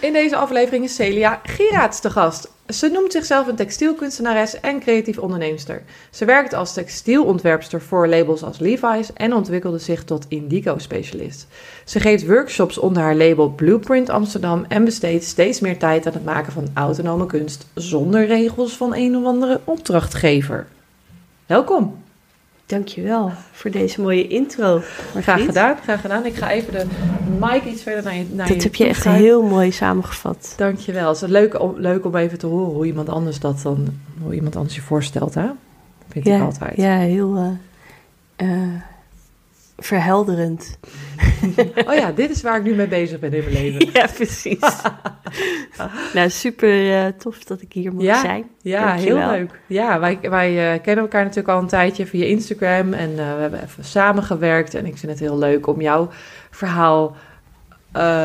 In deze aflevering is Celia Gieraerts te gast. Ze noemt zichzelf een textielkunstenares en creatief onderneemster. Ze werkt als textielontwerpster voor labels als Levi's en ontwikkelde zich tot indigo-specialist. Ze geeft workshops onder haar label Blueprint Amsterdam en besteedt steeds meer tijd aan het maken van autonome kunst zonder regels van een of andere opdrachtgever. Welkom. Dankjewel voor deze mooie intro. Graag gedaan, graag gedaan. Ik ga even de mic iets verder naar je naar Dat heb je echt heel mooi samengevat. Dankjewel. Het is leuk om, leuk om even te horen hoe iemand anders dat dan, hoe iemand anders je voorstelt, hè? Vind ja, ik altijd. Ja, heel uh, uh, verhelderend. oh ja, dit is waar ik nu mee bezig ben in mijn leven. ja, precies. nou, super uh, tof dat ik hier mag ja, zijn. Ja, Dankjewel. heel leuk. Ja, wij, wij uh, kennen elkaar natuurlijk al een tijdje via Instagram en uh, we hebben even samengewerkt. En ik vind het heel leuk om jouw verhaal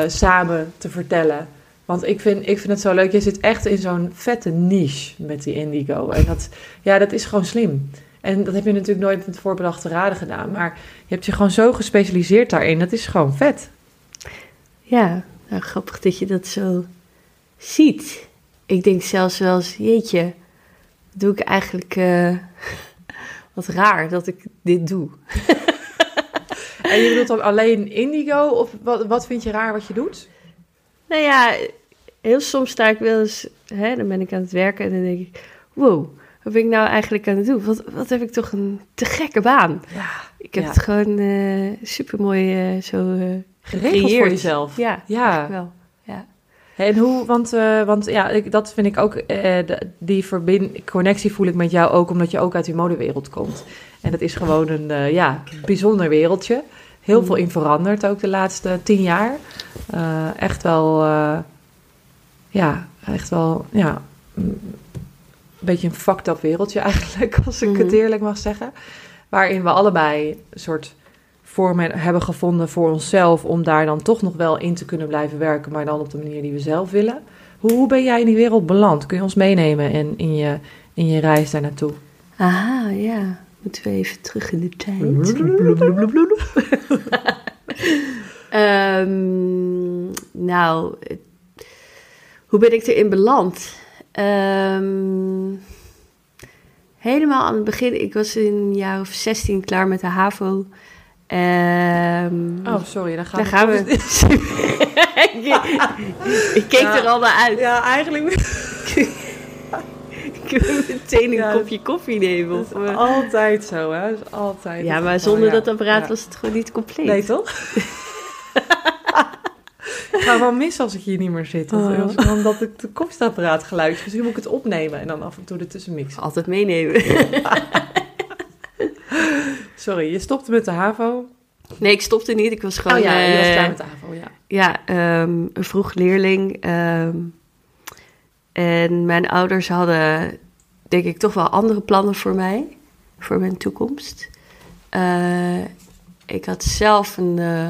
samen te vertellen. Want ik vind, ik vind het zo leuk. Je zit echt in zo'n vette niche met die indigo. En dat, ja, dat is gewoon slim. En dat heb je natuurlijk nooit met voorbedachte raden gedaan. Maar je hebt je gewoon zo gespecialiseerd daarin. Dat is gewoon vet. Ja, nou, grappig dat je dat zo ziet. Ik denk zelfs wel eens, jeetje, doe ik eigenlijk uh, wat raar dat ik dit doe. en je bedoelt dan alleen indigo? Of wat, wat vind je raar wat je doet? Nou ja, heel soms sta ik wel eens, hè, dan ben ik aan het werken en dan denk ik, wow, wat ben ik nou eigenlijk aan het doen? Wat, wat heb ik toch een te gekke baan? Ja, ik heb ja. het gewoon uh, super mooi uh, zo uh, geregeld voor jezelf. Ja, ja. wel. Ja. En hoe, want, want ja, ik, dat vind ik ook, die verbind, connectie voel ik met jou ook, omdat je ook uit die modewereld komt. En dat is gewoon een ja, bijzonder wereldje. Heel mm. veel in veranderd ook de laatste tien jaar. echt wel, ja, echt wel, ja, beetje een fucked up wereldje eigenlijk, als ik mm. het eerlijk mag zeggen. Waarin we allebei een soort vormen hebben gevonden voor onszelf om daar dan toch nog wel in te kunnen blijven werken, maar dan op de manier die we zelf willen. Hoe, hoe ben jij in die wereld beland? Kun je ons meenemen in, in, je, in je reis daar naartoe? Aha, ja. Moeten we even terug in de tijd. um, nou, hoe ben ik erin beland? Um, helemaal aan het begin, ik was in een jaar of 16 klaar met de HAVO. Um, oh, sorry, dan gaan daar gaan we. ik keek ja, er al naar uit. Ja, eigenlijk. ik wil meteen een ja, kopje koffie nemen. Of, is altijd zo, hè? Dat is altijd. Ja, maar zonder dat apparaat was het gewoon niet compleet. Nee, toch? ik ga wel mis als ik hier niet meer zit. Want, oh. Omdat ik de koffiezetapparaat geluid. Misschien moet ik het opnemen en dan af en toe ertussen mixen. Altijd meenemen. Sorry, je stopte met de HAVO? Nee, ik stopte niet. Ik was gewoon... Oh ja, je was uh, klaar met de HAVO, ja. Ja, um, een vroeg leerling. Um, en mijn ouders hadden, denk ik, toch wel andere plannen voor mij. Voor mijn toekomst. Uh, ik had zelf een... Uh,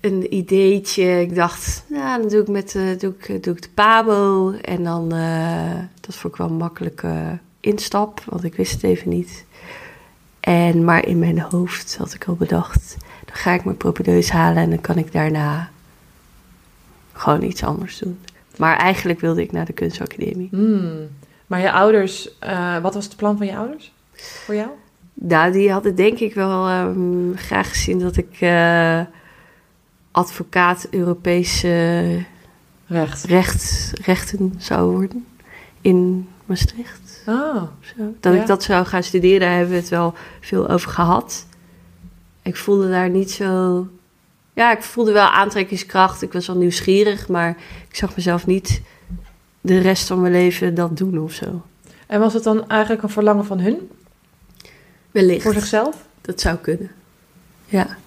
een ideetje. Ik dacht, nou, dan doe ik, met, uh, doe ik, doe ik de Pabo. En dan, uh, dat vond ik wel een makkelijke instap, want ik wist het even niet. En, maar in mijn hoofd had ik al bedacht, dan ga ik mijn propedeus halen en dan kan ik daarna gewoon iets anders doen. Maar eigenlijk wilde ik naar de kunstacademie. Mm. Maar je ouders, uh, wat was het plan van je ouders voor jou? Nou, die hadden denk ik wel um, graag gezien dat ik uh, advocaat Europese recht. recht, rechten zou worden in Maastricht. Oh, Zo. Dat ja. ik dat zou gaan studeren, daar hebben we het wel veel over gehad. Ik voelde daar niet zo. Ja, ik voelde wel aantrekkingskracht. Ik was wel nieuwsgierig, maar ik zag mezelf niet de rest van mijn leven dat doen of zo. En was het dan eigenlijk een verlangen van hun? Wellicht. Voor zichzelf? Dat zou kunnen. Ja.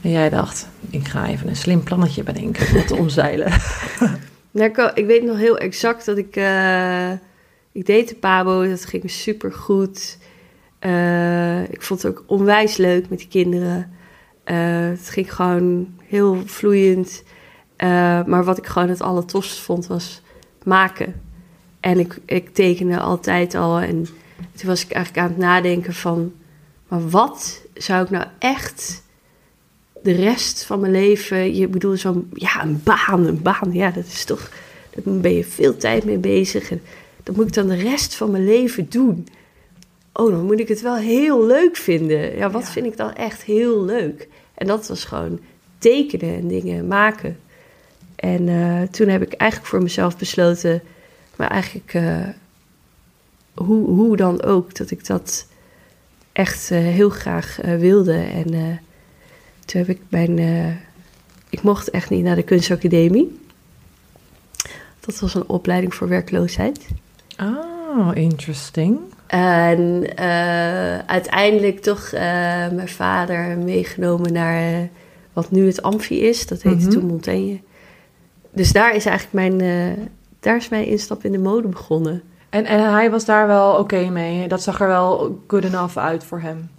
En jij dacht, ik ga even een slim plannetje bedenken om te omzeilen. Nou, ik, weet nog heel exact dat ik... eh, ik deed de Pabo, dat ging super goed. ik vond het ook onwijs leuk met die kinderen. Eh, het ging gewoon heel vloeiend. Eh, maar wat ik gewoon het allertofst vond, was maken. En ik, ik tekende altijd al. En toen was ik eigenlijk aan het nadenken van... Maar wat zou ik nou echt de rest van mijn leven... Je bedoelt zo'n... Ja, een baan, een baan. Ja, dat is toch... Daar ben je veel tijd mee bezig. En dat moet ik dan de rest van mijn leven doen. Oh, dan moet ik het wel heel leuk vinden. Ja, wat Ja. vind ik dan echt heel leuk? En dat was gewoon tekenen en dingen maken. En eh, toen heb ik eigenlijk voor mezelf besloten... Maar eigenlijk, eh, hoe, hoe dan ook, dat ik dat echt eh, heel graag wilde. En toen heb ik mijn... eh, ik mocht echt niet naar de kunstacademie. Dat was een opleiding voor werkloosheid. Oh, interesting. En eh, uiteindelijk toch eh, mijn vader meegenomen naar wat nu het Amfi is. Dat heette Mhm. toen Montaigne. Dus daar is eigenlijk mijn, daar is mijn instap in de mode begonnen. En, en hij was daar wel oké mee. Dat zag er wel good enough uit voor hem.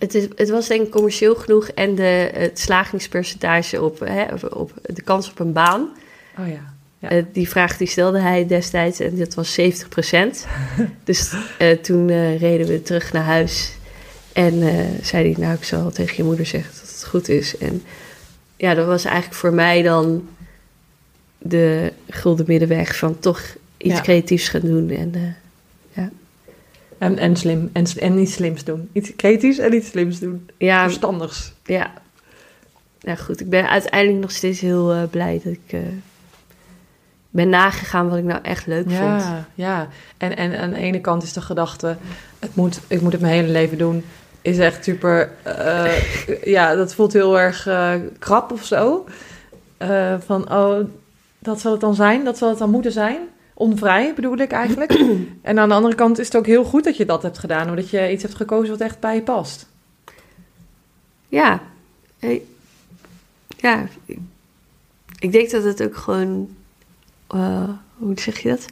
Het, is, het was denk ik commercieel genoeg en de, het slagingspercentage op, hè, op, de kans op een baan. Oh ja. Ja. Eh, die vraag die stelde hij destijds en dat was 70% dus eh, toen eh, reden we terug naar huis. En zei hij, nou ik zal tegen je moeder zeggen dat het goed is. En ja, dat was eigenlijk voor mij dan de gulden middenweg van toch iets Ja. creatiefs gaan doen. En En, en slim. En, en iets slims doen. Iets creatiefs en iets slims doen. ja, Verstandigs. ja. Ja, goed. Ik ben uiteindelijk nog steeds heel eh, blij dat ik eh, ben nagegaan wat ik nou echt leuk vond. Ja, ja. En, en aan de ene kant is de gedachte, het moet, ik moet het mijn hele leven doen, is echt super, eh, ja, dat voelt heel erg krap of zo. Van, oh, dat zal het dan zijn, dat zal het dan moeten zijn. Onvrij bedoel ik eigenlijk. en aan de andere kant is het ook heel goed dat je dat hebt gedaan, omdat je iets hebt gekozen wat echt bij je past. Ja. Hey, Ja. ik- denk dat het ook gewoon... eh, hoe zeg je dat?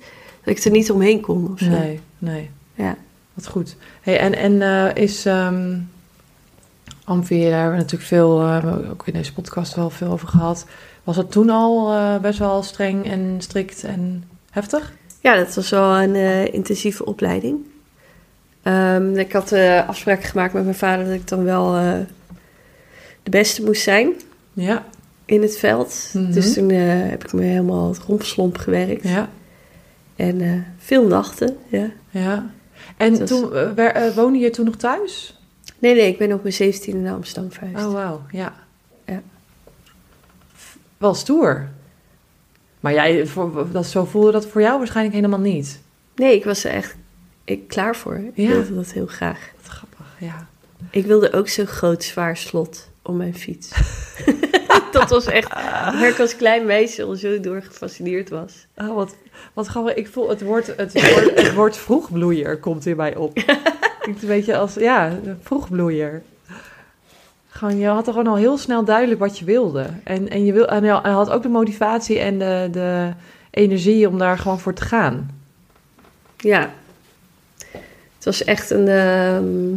Dat ik er niet omheen kon of zo. Nee, nee. Ja. Wat goed. Hey, en en eh, is Amfi, daar hebben we natuurlijk veel, eh, ook in deze podcast wel veel over gehad. Was het toen al eh, best wel streng en strikt en heftig? Ja, dat was wel een eh, intensieve opleiding. Ehm, ik had de afspraak gemaakt met mijn vader dat ik dan wel eh, de beste moest zijn Ja, in het veld. Mhm. Dus toen eh, heb ik me helemaal het rompslomp gewerkt. ja, En eh, veel nachten, ja. ja. En toen eh, eh, woonde je toen nog thuis? Nee, nee, ik ben op mijn 17e naar Amsterdam verhuisd. Oh, wauw, ja. Ja. Wel stoer. Maar jij, voor, dat, zo voelde dat voor jou waarschijnlijk helemaal niet. Nee, ik was er echt ik, klaar voor. Ik Ja. wilde dat heel graag. Wat grappig, ja. Ik wilde ook zo'n groot zwaar slot om mijn fiets. dat was echt waar ik als klein meisje al zo door gefascineerd was. Oh, wat, wat grappig. Ik voel het woord, het woord, het woord vroegbloeier komt in mij op. Klinkt een beetje als, ja, vroegbloeier. Gewoon, je had er gewoon al heel snel duidelijk wat je wilde. En, en, je wil, en je had ook de motivatie en de, de energie om daar gewoon voor te gaan. Ja. Het was echt een, ehm,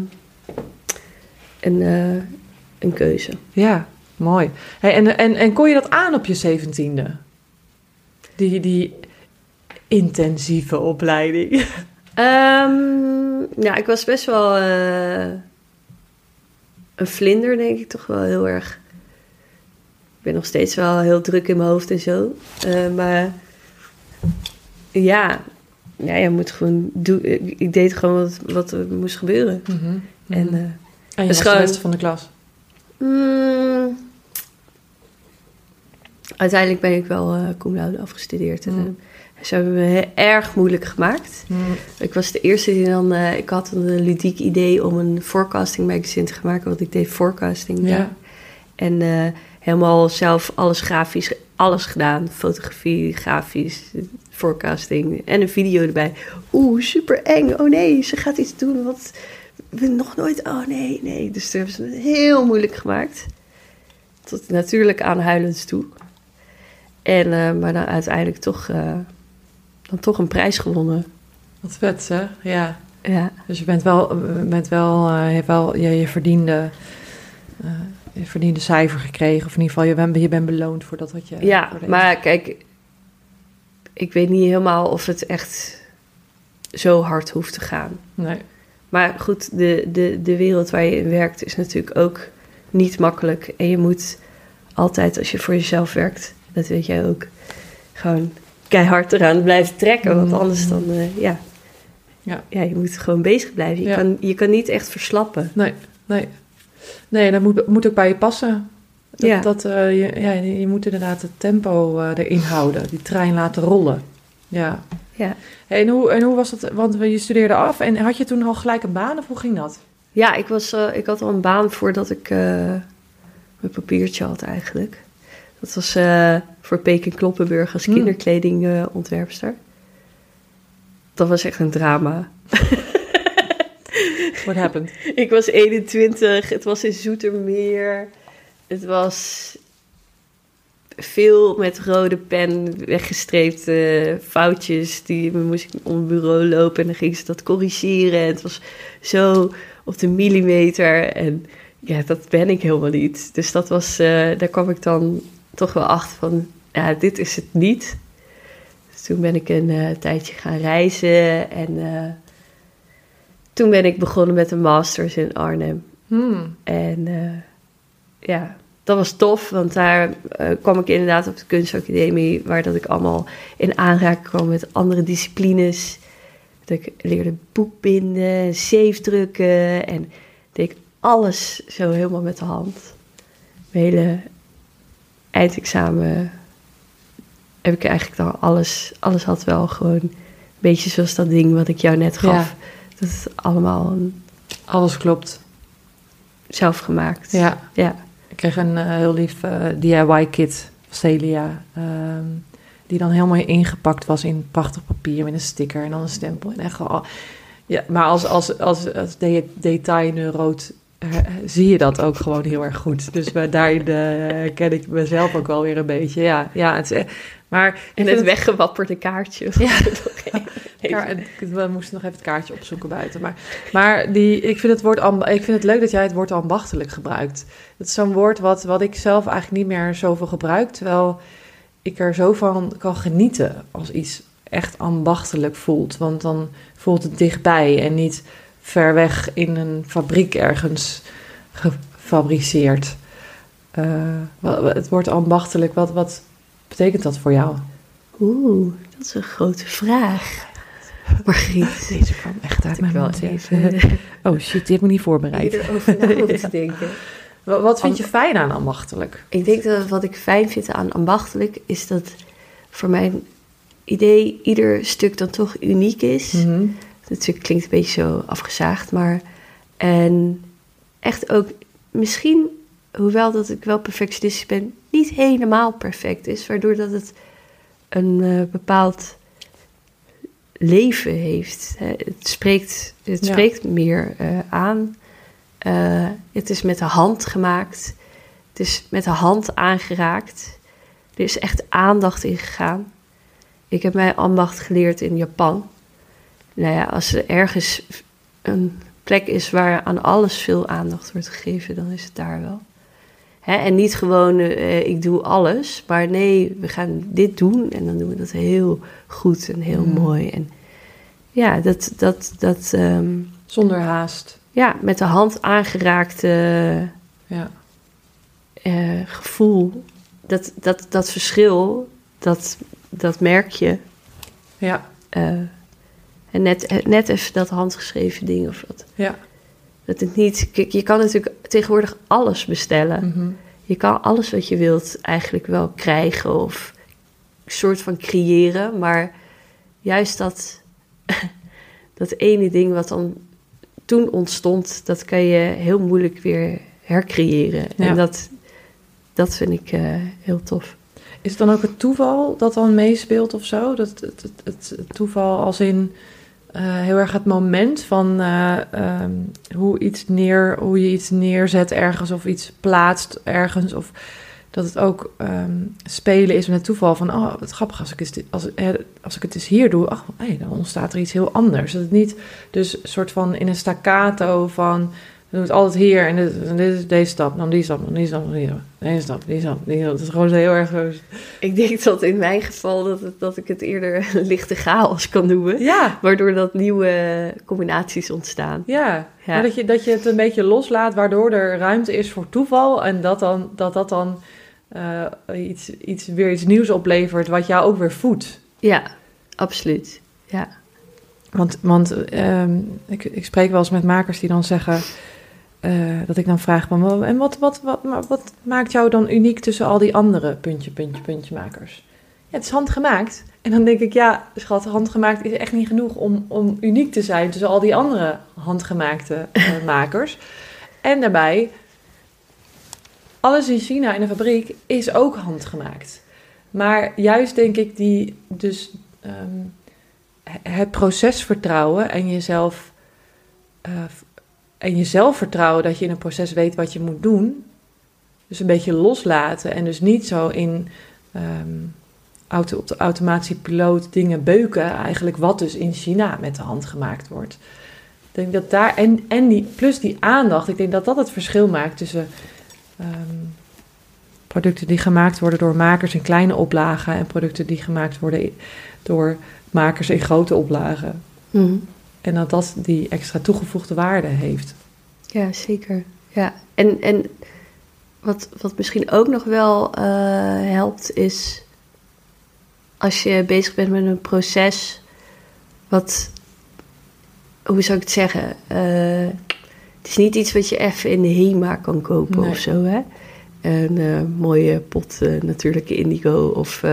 een, eh, een keuze. Ja, mooi. Hey, en, en, en kon je dat aan op je zeventiende? Die, die intensieve opleiding. Ehm, ja, ik was best wel eh, een vlinder, denk ik toch wel heel erg. Ik ben nog steeds wel heel druk in mijn hoofd en zo. Eh, maar ja, ja, je moet gewoon doen. Ik, deed gewoon wat, wat er moest gebeuren. En En, eh, en je was de beste van de klas. mm, uiteindelijk ben ik wel eh cum laude afgestudeerd. En, Mm. eh, ze hebben me erg moeilijk gemaakt. Ik was de eerste die dan... eh, ik had een ludiek idee om een forecasting magazine te gaan maken. Want ik deed forecasting. Ja. En helemaal zelf alles grafisch, alles gedaan. Fotografie, grafisch, forecasting en een video erbij. Oeh, super eng. Oh nee, ze gaat iets doen wat we nog nooit... Oh nee, nee. Dus toen hebben ze het heel moeilijk gemaakt. tot natuurlijk aan huilend toe. En, eh, maar dan uiteindelijk toch, eh, dan toch een prijs gewonnen. Wat vet, hè? Ja. Ja, Dus je bent wel, bent wel, eh, je hebt wel je, je, verdiende, eh, je verdiende cijfer gekregen. Of in ieder geval, je bent, je bent beloond voor dat wat je... ja maar kijk, ik weet niet helemaal of het echt zo hard hoeft te gaan. Nee. Maar goed, de, de, de wereld waar je in werkt is natuurlijk ook niet makkelijk. En je moet altijd, als je voor jezelf werkt, dat weet jij ook, gewoon keihard eraan blijven trekken. Want Mhm. anders dan, eh, ja. Ja. ja, je moet gewoon bezig blijven. Je, Ja. kan, je kan niet echt verslappen. Nee, nee. Nee, dat moet, moet ook bij je passen. Dat, Ja. dat, eh, je, ja, je moet inderdaad het tempo eh, erin houden. Die trein laten rollen. Ja. Ja. Hey, en, hoe, en hoe was dat? Want je studeerde af en had je toen al gelijk een baan of hoe ging dat? Ja, ik, was, ik had al een baan voordat ik mijn papiertje had eigenlijk. Dat was eh, voor Peking Kloppenburg als Hmm. kinderkledingontwerpster. dat was echt een drama. What happened? Ik was 21, het was in Zoetermeer. Het was veel met rode pen weggestreepte foutjes. Die moest ik om het bureau lopen en dan ging ze dat corrigeren. En het was zo op de millimeter. En ja, dat ben ik helemaal niet. Dus dat was, eh, daar kwam ik dan toch wel achter van, ja, dit is het niet. Dus toen ben ik een eh, tijdje gaan reizen en eh, toen ben ik begonnen met een masters in Arnhem. Hmm. En eh, ja, dat was tof, want daar kwam ik inderdaad op de kunstacademie, waar dat ik allemaal in aanraking kwam met andere disciplines. Dat ik leerde boekbinden, zeefdrukken en deed ik alles zo helemaal met de hand. Mijn hele eindexamen heb ik eigenlijk dan alles, alles had wel gewoon een beetje zoals dat ding wat ik jou net gaf. Ja. Dat is allemaal een- Alles klopt. zelf gemaakt. Ja. Ja. Ik kreeg een eh, heel lief eh, DIY-kit van Celia. ehm, die dan helemaal ingepakt was in prachtig papier met een sticker en dan een stempel. En echt wel, ja, maar als, als, als, als de, detailneuroot zie je dat ook gewoon heel erg goed. Dus bij, daarin eh, ken ik mezelf ook wel weer een beetje. Ja, ja het is, echt- maar En het het- weggewapperde kaartje. Ja. Ja, en ik- we moesten nog even het kaartje opzoeken buiten. Maar, maar die, ik, vind het woord ik vind het leuk dat jij het woord ambachtelijk gebruikt. Dat is zo'n woord wat, wat ik zelf eigenlijk niet meer zoveel gebruik. Terwijl ik er zo van kan genieten als iets echt ambachtelijk voelt. Want dan voelt het dichtbij en niet ver weg in een fabriek ergens gefabriceerd. Eh, het woord ambachtelijk, wat, wat betekent dat voor jou? Oeh, dat is een grote vraag. Margriet. Deze kwam echt uit mijn mond. even Oh shit, die heb ik niet voorbereid. erover na moeten denken. Wat, wat vind je fijn aan ambachtelijk? Ik denk dat wat ik fijn vind aan ambachtelijk is dat voor mijn idee ieder stuk dan toch uniek is. Mhm. Het klinkt een beetje zo afgezaagd, maar en echt ook misschien, hoewel dat ik wel perfectionistisch ben, niet helemaal perfect is, waardoor dat het een eh, bepaald leven heeft. Hè. Het spreekt, het Ja. spreekt meer eh, aan. Eh, het is met de hand gemaakt. Het is met de hand aangeraakt. Er is echt aandacht in gegaan. Ik heb mijn ambacht geleerd in Japan. Nou ja, als er ergens een plek is waar aan alles veel aandacht wordt gegeven, dan is het daar wel. Hè, en niet gewoon, eh, ik doe alles, maar nee, we gaan dit doen en dan doen we dat heel goed en heel Mm. mooi. En ja, dat, dat, dat ehm, Zonder haast. ja, met de hand aangeraakte Ja. eh, gevoel, dat, dat, dat verschil, dat, dat merk je. Ja. eh, en net, net even dat handgeschreven ding of wat. Ja. Dat het niet, kijk, je kan natuurlijk tegenwoordig alles bestellen. Mhm. Je kan alles wat je wilt eigenlijk wel krijgen of een soort van creëren. Maar juist dat, dat ene ding wat dan toen ontstond, dat kan je heel moeilijk weer hercreëren. Ja. En dat, dat vind ik eh, heel tof. Is het dan ook het toeval dat dan meespeelt of zo? Dat, het, het, het, het toeval als in eh, heel erg het moment van eh, ehm, hoe, iets neer, hoe je iets neerzet ergens of iets plaatst ergens. Of dat het ook ehm, spelen is met het toeval van, oh, wat grappig, als ik, het, als, als ik het eens hier doe, ach, dan ontstaat er iets heel anders. Dat het niet dus soort van in een staccato van we doen het altijd hier en dit, en dit is deze stap, dan die stap, dan die stap, dan die stap, deze stap, die stap, die stap. Het is gewoon heel erg... Ik denk dat in mijn geval dat, het, dat ik het eerder lichte chaos kan noemen. Ja. Waardoor dat nieuwe combinaties ontstaan. Ja, Maar dat, je, dat je het een beetje loslaat, waardoor er ruimte is voor toeval. En dat dan, dat, dat dan uh, iets, iets, weer iets nieuws oplevert wat jou ook weer voedt. Ja, absoluut. Ja. Want, want um, ik, ik spreek wel eens met makers die dan zeggen... Uh, dat ik dan vraag van, en wat, wat, wat, wat maakt jou dan uniek tussen al die andere puntje, puntje, puntje makers? Ja, het is handgemaakt. En dan denk ik, ja, schat, handgemaakt is echt niet genoeg om, om uniek te zijn tussen al die andere handgemaakte uh, makers. En daarbij, alles in China in een fabriek is ook handgemaakt. Maar juist denk ik die, dus um, het proces vertrouwen en jezelf uh, en jezelf vertrouwen dat je in een proces weet wat je moet doen. Dus een beetje loslaten en dus niet zo in um, auto, op de automatische piloot dingen beuken. Eigenlijk wat dus in China met de hand gemaakt wordt. Ik denk dat daar, en, en die, plus die aandacht, ik denk dat dat het verschil maakt tussen um, producten die gemaakt worden door makers in kleine oplagen en producten die gemaakt worden door makers in grote oplagen. Mm. En dat dat die extra toegevoegde waarde heeft. Ja, zeker. Ja, en, en wat, wat misschien ook nog wel uh, helpt is als je bezig bent met een proces wat, hoe zou ik het zeggen? Uh, het is niet iets wat je even in de HEMA kan kopen nee. of zo, hè? Een uh, mooie pot natuurlijke indigo of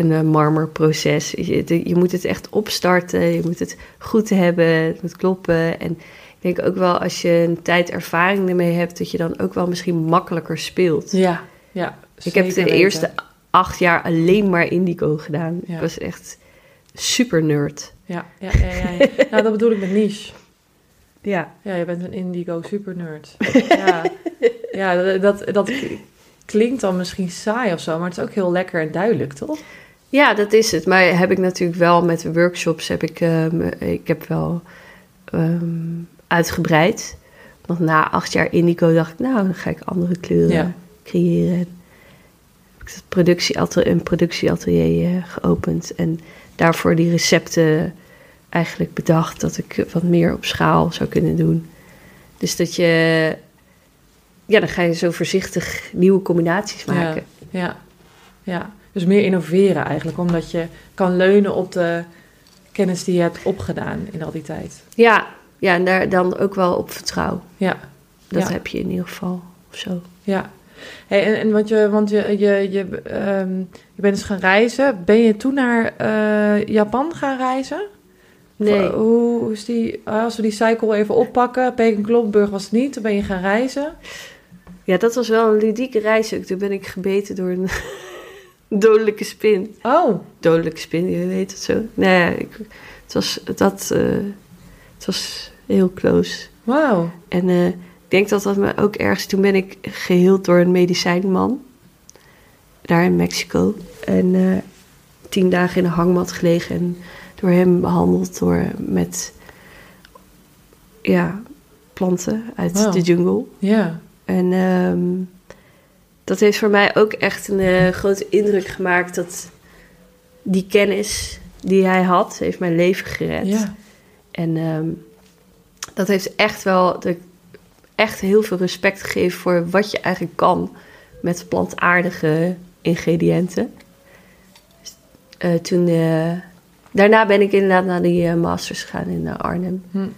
een marmerproces. Je, je moet het echt opstarten, je moet het goed hebben, het moet kloppen. En ik denk ook wel als je een tijd ervaring ermee hebt, dat je dan ook wel misschien makkelijker speelt. Ja, ja. Ik heb de weten. eerste acht jaar alleen maar indigo gedaan. Ja. Ik was echt super nerd. Ja, ja, ja. ja, ja. nou, dat bedoel ik met niche. Ja. Ja, je bent een indigo super nerd. ja, ja dat, dat klinkt dan misschien saai of zo, maar het is ook heel lekker en duidelijk, toch? Ja, dat is het. Maar heb ik natuurlijk wel met de workshops, heb ik, um, ik heb wel um, uitgebreid. Want na acht jaar indigo dacht ik, nou, dan ga ik andere kleuren ja. creëren. Heb ik het productieatelier, een productieatelier uh, geopend. En daarvoor die recepten eigenlijk bedacht dat ik wat meer op schaal zou kunnen doen. Dus dat je, ja, dan ga je zo voorzichtig nieuwe combinaties maken. Ja, ja, ja. Dus meer innoveren eigenlijk, omdat je kan leunen op de kennis die je hebt opgedaan in al die tijd. Ja, ja en daar dan ook wel op vertrouwen. Ja. Dat ja. heb je in ieder geval of zo. Ja. Hey, en, en want je, want je, je, je, um, je bent dus gaan reizen. Ben je toen naar uh, Japan gaan reizen? Nee. Of, hoe, hoe is die, als we die cycle even oppakken, Peking Kloppenburg was het niet, toen ben je gaan reizen. Ja, dat was wel een ludieke reis. Toen ben ik gebeten door een dodelijke spin. Oh. Dodelijke spin, je weet het zo. Nee, ik, het, was, dat, uh, het was heel close. Wauw. En uh, ik denk dat dat me ook ergens... Toen ben ik geheeld door een medicijnman. Daar in Mexico. En uh, tien dagen in een hangmat gelegen. En door hem behandeld door, met ja, planten uit wow. de jungle. Ja. En um, dat heeft voor mij ook echt een uh, grote indruk gemaakt. Dat die kennis die hij had, heeft mijn leven gered. Ja. En um, dat heeft echt wel de, echt heel veel respect gegeven voor wat je eigenlijk kan met plantaardige ingrediënten. Uh, toen, uh, daarna ben ik inderdaad naar die uh, masters gegaan in Arnhem. Hm.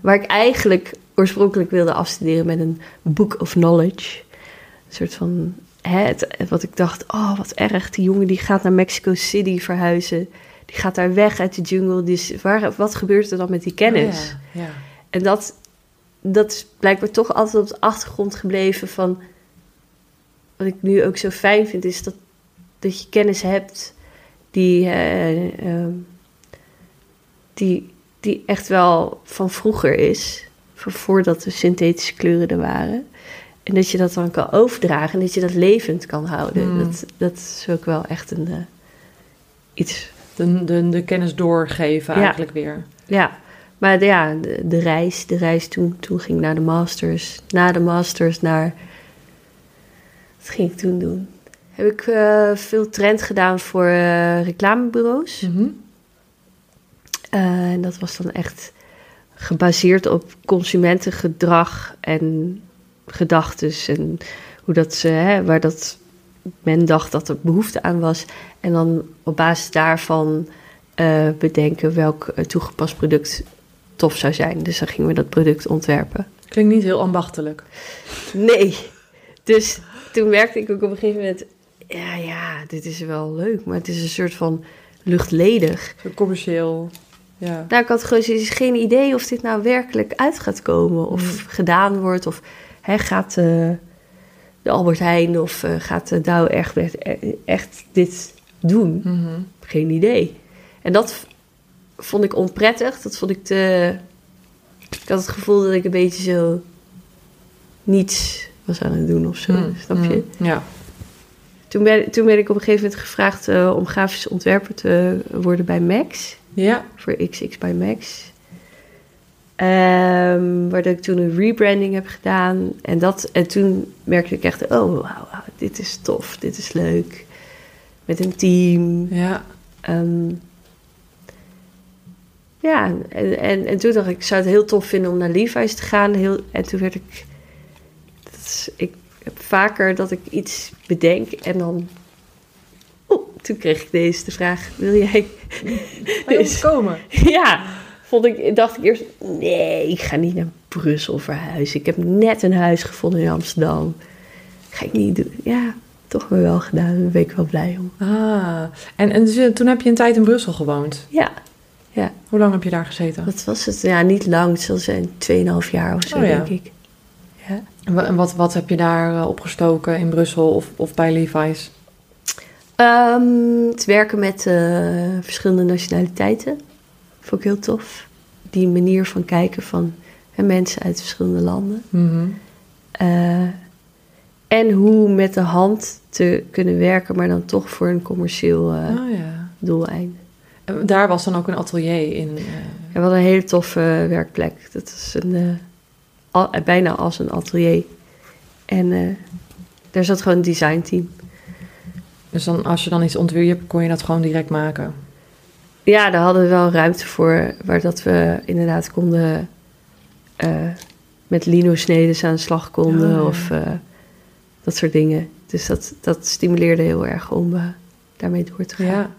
waar ik eigenlijk oorspronkelijk wilde afstuderen met een book of knowledge. Een soort van, hè, het, wat ik dacht, oh wat erg, die jongen die gaat naar Mexico City verhuizen. Die gaat daar weg uit de jungle. Dus waar, wat gebeurt er dan met die kennis? Oh, ja. Ja. En dat, dat is blijkbaar toch altijd op de achtergrond gebleven van... Wat ik nu ook zo fijn vind, is dat, dat je kennis hebt die... Uh, uh, die, die echt wel van vroeger is. Van voordat de synthetische kleuren er waren. En dat je dat dan kan overdragen en dat je dat levend kan houden. Mm. Dat, dat is ook wel echt een, eh, iets. De, de, de kennis doorgeven Ja. eigenlijk weer. Ja, maar de, ja, de, de reis, de reis toen, toen ging ik naar de masters. Na de masters naar... Wat ging ik toen doen? Heb ik eh, veel trend gedaan voor eh, reclamebureaus. Mhm. En dat was dan echt gebaseerd op consumentengedrag en gedachtes en hoe dat ze, hè, waar dat men dacht dat er behoefte aan was. En dan op basis daarvan eh, bedenken welk eh, toegepast product tof zou zijn. Dus dan gingen we dat product ontwerpen. Klinkt niet heel ambachtelijk. Nee. Dus toen merkte ik ook op een gegeven moment, ja, ja, dit is wel leuk, maar het is een soort van luchtledig. Zo commercieel. Ja. Nou, ik had gewoon geen idee of dit nou werkelijk uit gaat komen. Of Mm. gedaan wordt. Of hè, gaat eh, de Albert Heijn of eh, gaat de Douw echt, echt dit doen. Mhm. Geen idee. En dat vond ik onprettig. Dat vond ik te... Ik had het gevoel dat ik een beetje zo niets was aan het doen of zo. Mm, Snap je? mm, Ja. Toen, ben, toen ben ik op een gegeven moment gevraagd eh, om grafisch ontwerper te worden bij Max. Ja. voor XX by Max. Ehm waardoor ik toen een rebranding heb gedaan. En, dat, en toen merkte ik echt, oh, wauw, dit is tof, dit is leuk. Met een team. Ja. Ehm, ja, en, en, en toen dacht ik, ik zou het heel tof vinden om naar Levi's te gaan. Heel, en toen werd ik, dat is, ik heb vaker dat ik iets bedenk en dan... Oeh, toen kreeg ik deze de vraag, wil jij Heel Dus- komen. ja, vond ik, dacht ik eerst, nee, ik ga niet naar Brussel verhuizen. Ik heb net een huis gevonden in Amsterdam. Ga ik niet doen. Ja, toch maar wel gedaan. Daar ben ik wel blij om. Ah. En, en dus, eh, toen heb je een tijd in Brussel gewoond. Ja, ja. Hoe lang heb je daar gezeten? Wat was het? Ja, niet lang. Het zal zijn 2,5 jaar of zo, Oh ja. denk ik. Ja. En wa- En wat, wat heb je daar eh, opgestoken in Brussel of, of bij Levi's? Ehm, het werken met eh, verschillende nationaliteiten vond ik heel tof. Die manier van kijken van hè, mensen uit verschillende landen. Mhm. Eh, en hoe met de hand te kunnen werken, maar dan toch voor een commercieel Oh ja. doeleinde. En daar was dan ook een atelier in. En we hadden een hele toffe werkplek. Dat is een, al- bijna als een atelier. En daar zat gewoon een designteam. dus dan, als je dan iets ontwierp, kon je dat gewoon direct maken. Ja, daar hadden we wel ruimte voor, waar dat we inderdaad konden eh, met lino-snedes aan de slag konden Oh, of eh, dat soort dingen. Dus dat, dat stimuleerde heel erg om eh, daarmee door te gaan. Ja.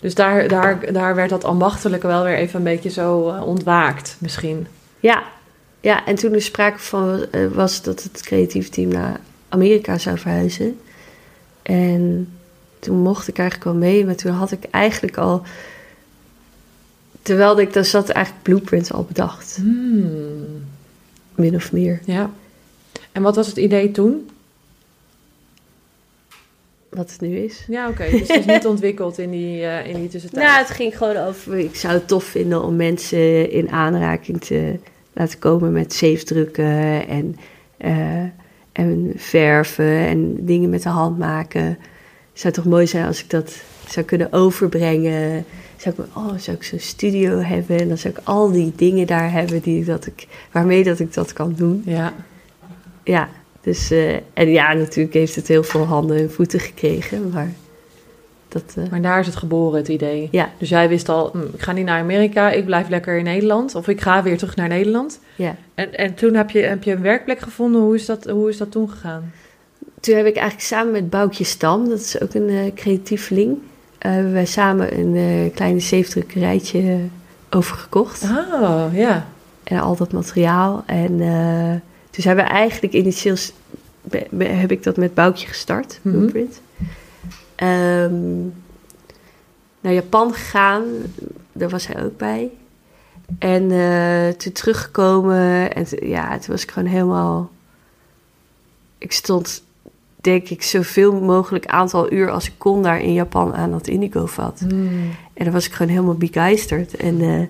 Dus daar, daar, daar werd dat ambachtelijke wel weer even een beetje zo ontwaakt, misschien. Ja, ja en toen er sprake van was dat het creatieve team naar Amerika zou verhuizen. En toen mocht ik eigenlijk wel mee, maar toen had ik eigenlijk al... Terwijl ik daar zat, eigenlijk blueprint al bedacht, Hmm. min of meer. Ja. En wat was het idee toen? Wat het nu is. Ja, oké. Dus het is niet ontwikkeld in die, eh, in die tussentijd. Nou, het ging gewoon over... Ik zou het tof vinden om mensen in aanraking te laten komen met zeefdrukken en, eh, en verven en dingen met de hand maken. Het zou toch mooi zijn als ik dat zou kunnen overbrengen. Zou ik, oh, zou ik zo'n studio hebben en dan zou ik al die dingen daar hebben die dat ik, waarmee dat ik dat kan doen. Ja. Ja, dus... eh, en ja, natuurlijk heeft het heel veel handen en voeten gekregen, maar dat... eh, Maar daar is het geboren, het idee. ja, Dus jij wist al, hm, ik ga niet naar Amerika, ik blijf lekker in Nederland. Of ik ga weer terug naar Nederland. ja. En, en toen heb je, heb je een werkplek gevonden. Hoe is dat, hoe is dat toen gegaan? Toen heb ik eigenlijk samen met Boukje Stam, dat is ook een eh creatieveling, hebben wij samen een eh, kleine zeefdrukkerijtje overgekocht. Oh, ja. En al dat materiaal. En eh, dus hebben we eigenlijk initieel, s- be- be- heb ik dat met Boukje gestart, Mhm. Blueprint. Ehm, naar Japan gegaan, daar was hij ook bij. En eh, toen teruggekomen en ja, toen was ik gewoon helemaal... Ik stond, denk ik, zoveel mogelijk aantal uur als ik kon daar in Japan aan dat indigo vat. Hmm. En dan was ik gewoon helemaal begeisterd. En eh,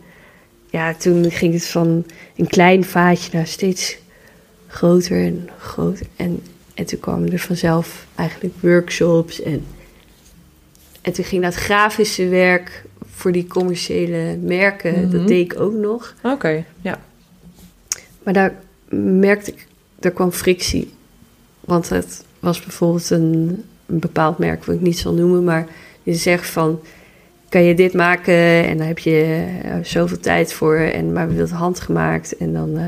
ja, toen ging het van een klein vaatje naar steeds groter en groter. En, en toen kwamen er vanzelf eigenlijk workshops. En, en toen ging dat grafische werk voor die commerciële merken, Mhm. dat deed ik ook nog. Oké, ja. Maar daar merkte ik, daar kwam frictie. Want het was bijvoorbeeld een, een bepaald merk, wat ik niet zal noemen, maar je zegt van, kan je dit maken en dan heb je eh, zoveel tijd voor, en, maar we willen het handgemaakt en dan, eh,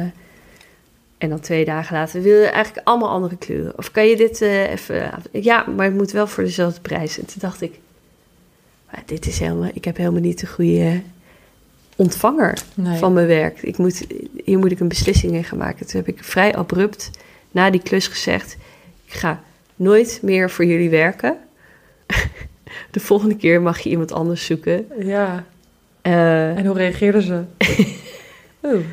en dan twee dagen later wil je eigenlijk allemaal andere kleuren. Of kan je dit eh, even, ja, maar het moet wel voor dezelfde prijs. En toen dacht ik, maar dit is helemaal, ik heb helemaal niet de goede ontvanger Nee. van mijn werk. Ik moet, hier moet ik een beslissing in gaan maken. Toen heb ik vrij abrupt na die klus gezegd: ik ga nooit meer voor jullie werken. De volgende keer mag je iemand anders zoeken. Ja, Eh, en hoe reageerden ze? Oeh.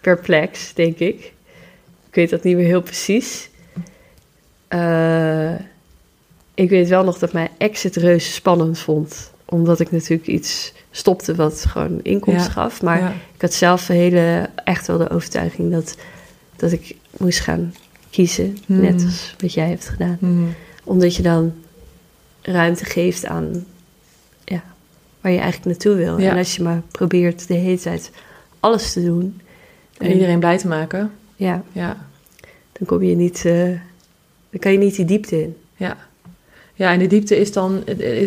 perplex, denk ik. Ik weet dat niet meer heel precies. Eh, ik weet wel nog dat mijn ex het reuze spannend vond. Omdat ik natuurlijk iets stopte wat gewoon inkomst Ja, gaf. Maar ja. ik had zelf een hele, echt wel de overtuiging dat, dat ik moest gaan kiezen. Hmm. Net als wat jij hebt gedaan. Mhm. Omdat je dan ruimte geeft aan ja, waar je eigenlijk naartoe wil. Ja. En als je maar probeert de hele tijd alles te doen. En iedereen blij te maken. Ja, Ja, dan kom je niet, eh, dan kan je niet die diepte in. ja. Ja, en de diepte is dan,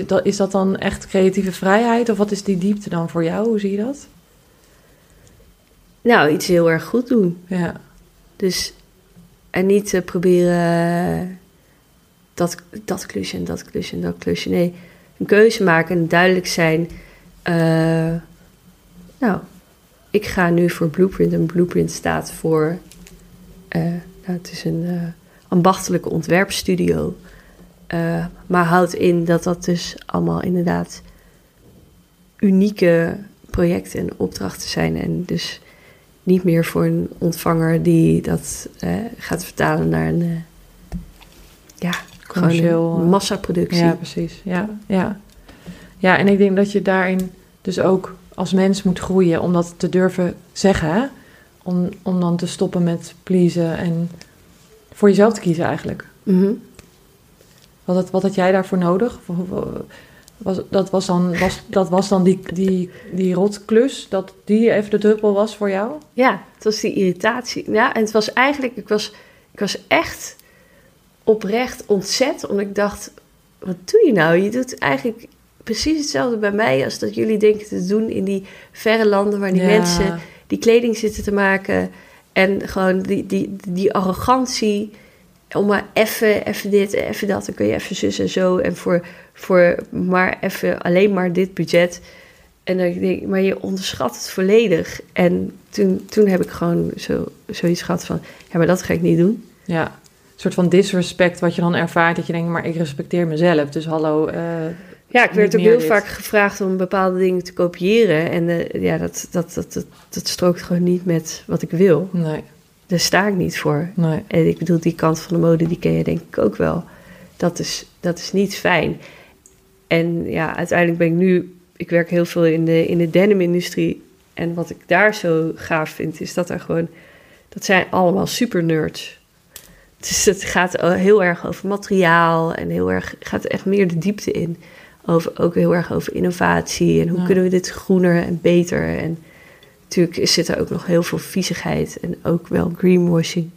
dat- is dat dan echt creatieve vrijheid? Of wat is die diepte dan voor jou? Hoe zie je dat? Nou, iets heel erg goed doen. Ja, Dus en niet eh, proberen dat, dat klusje en dat klusje en dat klusje. Nee, een keuze maken en duidelijk zijn. eh, nou, ik ga nu voor Blueprint. En Blueprint staat voor... eh, nou, het is een eh, ambachtelijke ontwerpstudio. Eh, maar houdt in dat dat dus allemaal inderdaad unieke projecten en opdrachten zijn. En dus niet meer voor een ontvanger die dat eh, gaat vertalen naar een, eh, ja, gewoon een massaproductie. Ja, precies. Ja, ja. ja, en ik denk dat je daarin dus ook als mens moet groeien om dat te durven zeggen. Hè? Om, om dan te stoppen met pleasen en voor jezelf te kiezen eigenlijk. Mhm. Wat had, wat had jij daarvoor nodig? Was, dat was dan, was, dat was dan die, die, die rotklus, dat die even de druppel was voor jou? Ja, het was die irritatie. Ja, en het was eigenlijk, ik was, ik was echt oprecht ontzet, omdat ik dacht, wat doe je nou? Je doet eigenlijk precies hetzelfde bij mij als dat jullie denken te doen in die verre landen waar die Ja. mensen die kleding zitten te maken en gewoon die, die, die arrogantie om maar even, even dit, even dat, dan kun je even zus en zo en voor, voor maar even alleen maar dit budget. En dan denk ik, maar je onderschat het volledig. En toen, toen heb ik gewoon zo, zoiets gehad van, ja, maar dat ga ik niet doen. Ja, een soort van disrespect wat je dan ervaart, dat je denkt, maar ik respecteer mezelf. Dus hallo, eh, Ja, ik werd ook heel dit. vaak gevraagd om bepaalde dingen te kopiëren. En eh, ja, dat, dat, dat, dat, dat strookt gewoon niet met wat ik wil. nee, Daar sta ik niet voor. nee. En ik bedoel, die kant van de mode, die ken je denk ik ook wel. Dat is, dat is niet fijn. En ja, uiteindelijk ben ik nu... Ik werk heel veel in de, in de denim-industrie. En wat ik daar zo gaaf vind, is dat er gewoon... Dat zijn allemaal super nerds. Dus het gaat heel erg over materiaal. En heel erg, gaat echt meer de diepte in. Over, ook heel erg over innovatie. En hoe Ja. kunnen we dit groener en beter. En natuurlijk zit er ook nog heel veel viezigheid. En ook wel greenwashing.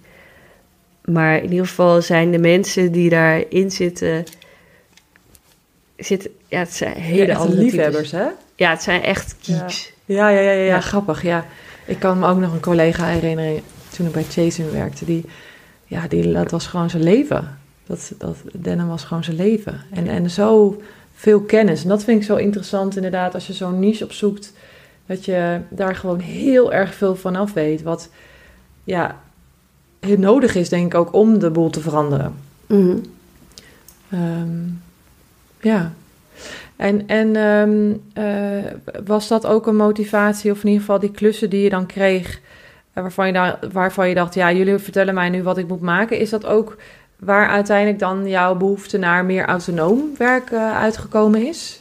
Maar in ieder geval zijn de mensen die daarin zitten... zitten ja, het zijn hele Ja, andere liefhebbers, types. hè? Ja, het zijn echt geeks. Ja, ja, ja, ja, ja, grappig. Ja. Ik kan me ook nog een collega herinneren toen ik bij Chasen werkte. Die, ja, die, dat was gewoon zijn leven. Dat, dat denim was gewoon zijn leven. En, en zo veel kennis. En dat vind ik zo interessant inderdaad. Als je zo'n niche opzoekt, dat je daar gewoon heel erg veel van af weet. Wat ja, heel nodig is, denk ik ook, om de boel te veranderen. Mhm. Ehm, ja. En, en ehm, eh, was dat ook een motivatie, of in ieder geval die klussen die je dan kreeg, eh, waarvan je, daar, waarvan je dacht, ja, jullie vertellen mij nu wat ik moet maken. Is dat ook waar uiteindelijk dan jouw behoefte naar meer autonoom werk eh, uitgekomen is?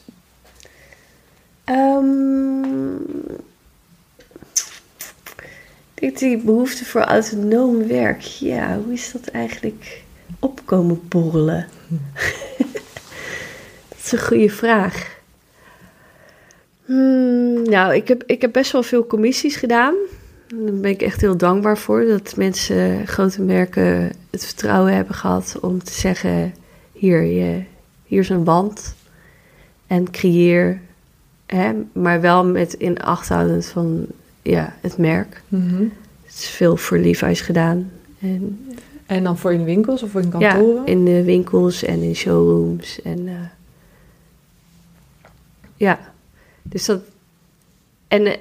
Ehm, Ik denk die behoefte voor autonoom werk. Ja, hoe is dat eigenlijk opkomen borrelen? dat is een goede vraag. Hmm, nou, ik heb, ik heb best wel veel commissies gedaan. Daar ben ik echt heel dankbaar voor. Dat mensen, grote merken, het vertrouwen hebben gehad om te zeggen: hier, je, hier is een wand. En creëer, hè, maar wel met in acht houdend van ja, het merk. Mhm. Het is veel voor Levi's gedaan. En, En dan voor in winkels of voor in ja, kantoren? in de winkels en in showrooms. En eh, ja, dus dat. En, eh,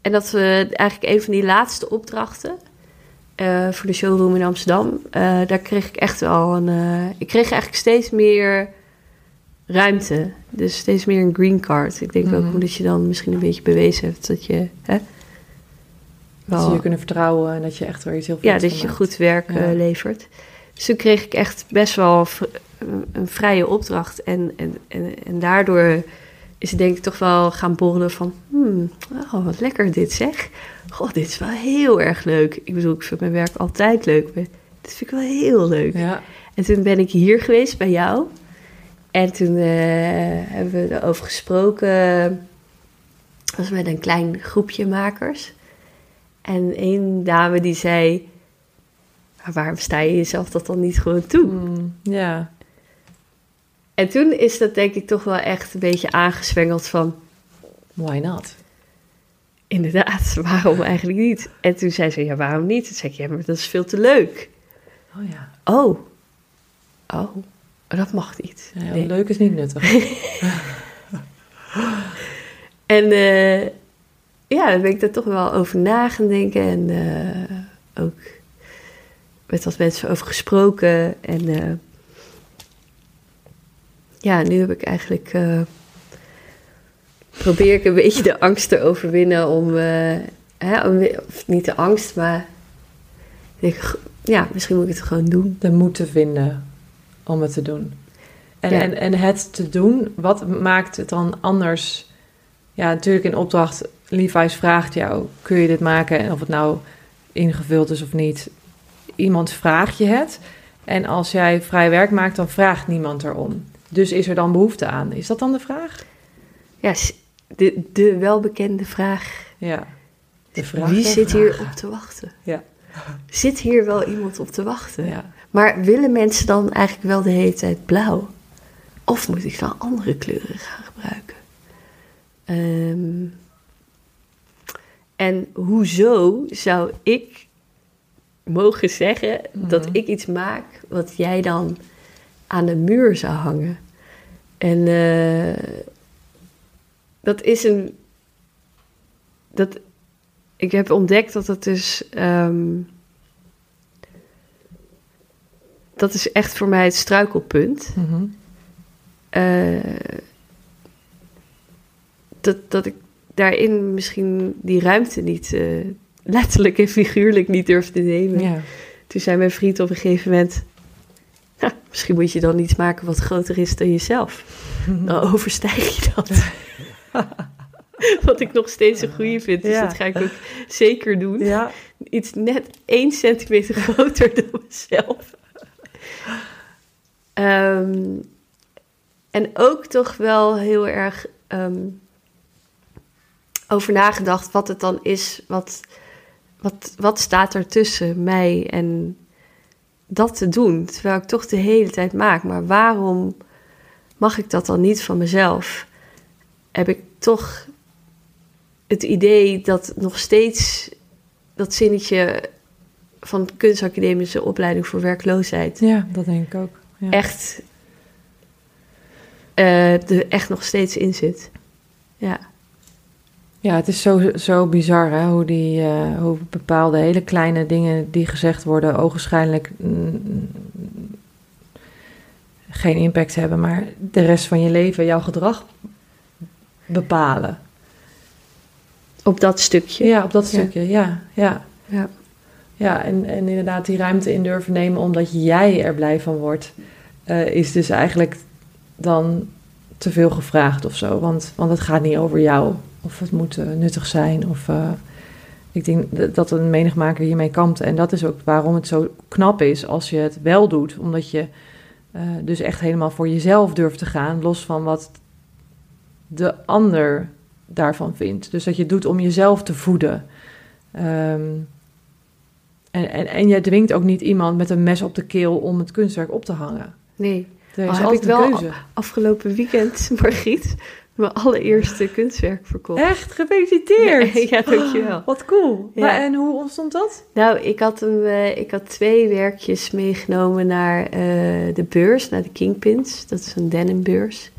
en dat we eigenlijk een van die laatste opdrachten eh, voor de showroom in Amsterdam, eh, daar kreeg ik echt wel een. ik kreeg eigenlijk steeds meer ruimte. Dus steeds meer een green card. Ik denk ook Mhm. omdat je dan misschien een beetje bewezen hebt dat je. Hè, Dat ze wel- je kunnen vertrouwen en dat je echt weer iets heel ja, vets dat je maakt. goed werk Ja. levert. Dus toen kreeg ik echt best wel een vrije opdracht. En, en, en, en daardoor is denk ik toch wel gaan borrelen van... Hmm, oh, wat lekker dit zeg. Goh, dit is wel heel erg leuk. Ik bedoel, ik vind mijn werk altijd leuk. Maar dit vind ik wel heel leuk. Ja. En toen ben ik hier geweest bij jou. En toen eh, hebben we erover gesproken. Dat was met een klein groepje makers. En één dame die zei... "Maar waarom sta je jezelf dat dan niet gewoon toe? Mm, ja. En toen is dat denk ik toch wel echt een beetje aangezwengeld van... Why not? Inderdaad, waarom eigenlijk niet? En toen zei ze, ja, waarom niet? Toen zei ik, ja, maar dat is veel te leuk. Oh ja. Oh, oh, dat mag niet. ja Nee. Leuk is niet nuttig. En eh, ja, daar ben ik daar toch wel over na gaan denken. En eh, ook met wat mensen over gesproken. En eh, ja, nu heb ik eigenlijk... eh, probeer ik een beetje de angst te overwinnen om... eh, hè, om of niet de angst, maar... Ik, ja, misschien moet ik het gewoon doen. de moed te vinden om het te doen. En, Ja. en, en het te doen, wat maakt het dan anders? Ja, natuurlijk in opdracht, Levi's vraagt jou, kun je dit maken? En of het nou ingevuld is of niet. Iemand vraagt je het. En als jij vrij werk maakt, dan vraagt niemand erom. Dus is er dan behoefte aan? Is dat dan de vraag? Ja, de, de welbekende vraag. Ja. De vraag Wie zit hier op te wachten? Ja. Zit hier wel iemand op te wachten? Ja. Maar willen mensen dan eigenlijk wel de hele tijd blauw? Of moet ik dan andere kleuren gaan gebruiken? Ehm, en hoezo zou ik mogen zeggen dat Mhm. ik iets maak wat jij dan aan de muur zou hangen? En eh, dat is een. Dat, ik heb ontdekt dat het dus. ehm, dat is echt voor mij het struikelpunt. Mhm. Eh, dat, dat ik daarin misschien die ruimte niet, eh, letterlijk en figuurlijk niet durf te nemen. ja. Toen zei mijn vriend op een gegeven moment... "Nou, misschien moet je dan iets maken wat groter is dan jezelf. Dan overstijg je dat. wat ik nog steeds een goede vind. Dus Ja. dat ga ik ook zeker doen. Ja. Iets net één centimeter groter dan mezelf. Ehm, en ook toch wel heel erg ehm, over nagedacht wat het dan is. Wat, wat, wat staat er tussen mij en dat te doen? Terwijl ik toch de hele tijd maak. Maar waarom mag ik dat dan niet van mezelf? Heb ik toch het idee dat nog steeds dat zinnetje van kunstacademische opleiding voor werkloosheid ja, dat denk ik ook. Ja. echt, er echt nog steeds in zit. Ja, Ja, het is zo, zo bizar hè, hoe, die, eh, hoe bepaalde hele kleine dingen die gezegd worden, ogenschijnlijk mm, geen impact hebben, maar de rest van je leven jouw gedrag bepalen. op dat stukje. Ja, op dat stukje, ja. Ja, Ja. ja en, en inderdaad die ruimte in durven nemen omdat jij er blij van wordt, eh, is dus eigenlijk dan te veel gevraagd of zo. Want, want het gaat niet over jou. Of het moet eh, nuttig zijn. Of, eh, ik denk dat- een menigmaker hiermee kampt. En dat is ook waarom het zo knap is als je het wel doet. Omdat je eh, dus echt helemaal voor jezelf durft te gaan, los van wat de ander daarvan vindt. Dus dat je het doet om jezelf te voeden. Ehm, en, en, en je dwingt ook niet iemand met een mes op de keel om het kunstwerk op te hangen. Nee. Er is Al heb altijd ik wel- een keuze. Afgelopen weekend, Margriet, mijn allereerste kunstwerk verkocht. Echt, gefeliciteerd! Ja, dankjewel. Wat cool. Ja. Maar, en hoe ontstond dat? Nou, ik had, hem, eh, ik had twee werkjes meegenomen naar eh, de beurs, naar de Kingpins. Dat is een denimbeurs.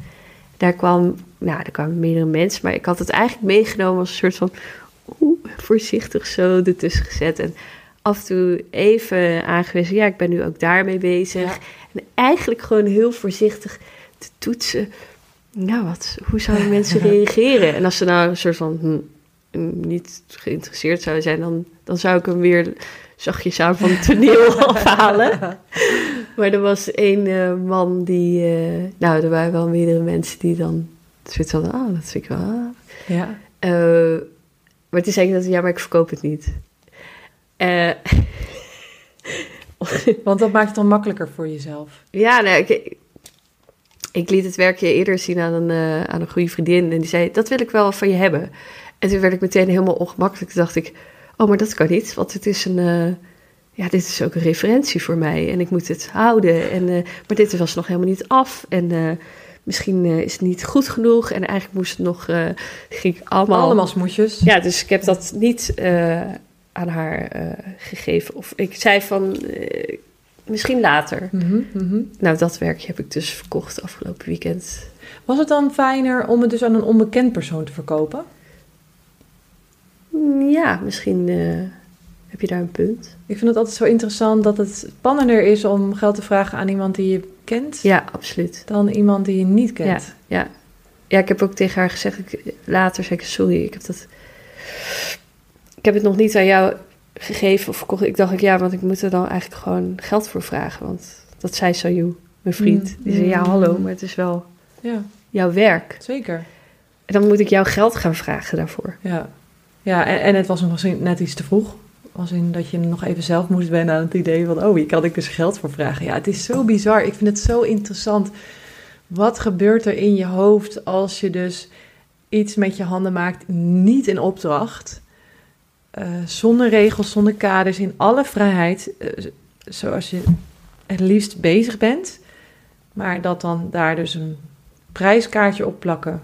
Daar kwam, nou, daar kwamen meerdere mensen, maar ik had het eigenlijk meegenomen als een soort van oeh, voorzichtig zo ertussen gezet. En af en toe even aangewezen, ja, ik ben nu ook daarmee bezig. Ja. En eigenlijk gewoon heel voorzichtig te toetsen. Nou, wat, hoe zouden mensen reageren? En als ze nou een soort van hm, niet geïnteresseerd zouden zijn, dan, dan zou ik hem weer zachtjes aan van het toneel afhalen. Maar er was één eh, man die, eh, nou, er waren wel meerdere mensen die dan zoiets hadden, ah, dat vind ik wel. ah. Ja. Eh, maar toen zei ik dat, ja, maar ik verkoop het niet. Want dat maakt het dan makkelijker voor jezelf. Ja, nou, ik, ik liet het werkje eerder zien aan een, eh, aan een goede vriendin. En die zei, dat wil ik wel van je hebben. En toen werd ik meteen helemaal ongemakkelijk. Toen dacht ik, oh, maar dat kan niet. Want het is een... eh, ja, dit is ook een referentie voor mij. En ik moet het houden. En, eh, maar dit was nog helemaal niet af. En misschien is het niet goed genoeg. En eigenlijk moest het nog... ging ik allemaal... Allemaal smoesjes. Ja, dus ik heb dat niet aan haar gegeven. Of ik zei van, misschien later. Mhm, mhm. Nou, dat werkje heb ik dus verkocht afgelopen weekend. Was het dan fijner om het dus aan een onbekend persoon te verkopen? Mm, Ja, misschien eh, heb je daar een punt. Ik vind het altijd zo interessant dat het spannender is om geld te vragen aan iemand die je kent... Ja, absoluut. dan iemand die je niet kent. Ja, ja ik heb ook tegen haar gezegd, ik, later zei ik, sorry, ik heb dat... Ik heb het nog niet aan jou gegeven of verkocht. Ik dacht, ik, ja, want ik moet er dan eigenlijk gewoon geld voor vragen. Want dat zei Sayu, mijn vriend. Mm. Die zei, ja, Mm. hallo, maar het is wel Ja, jouw werk. zeker. En dan moet ik jou geld gaan vragen daarvoor. Ja, ja en, en het was nog misschien net iets te vroeg. Als in dat je nog even zelf moest wennen aan het idee van... oh, hier kan ik dus geld voor vragen. Ja, het is zo bizar. Ik vind het zo interessant. Wat gebeurt er in je hoofd als je dus iets met je handen maakt... niet in opdracht... eh, zonder regels, zonder kaders, in alle vrijheid... eh, zoals je het liefst bezig bent... maar dat dan daar dus een prijskaartje op plakken...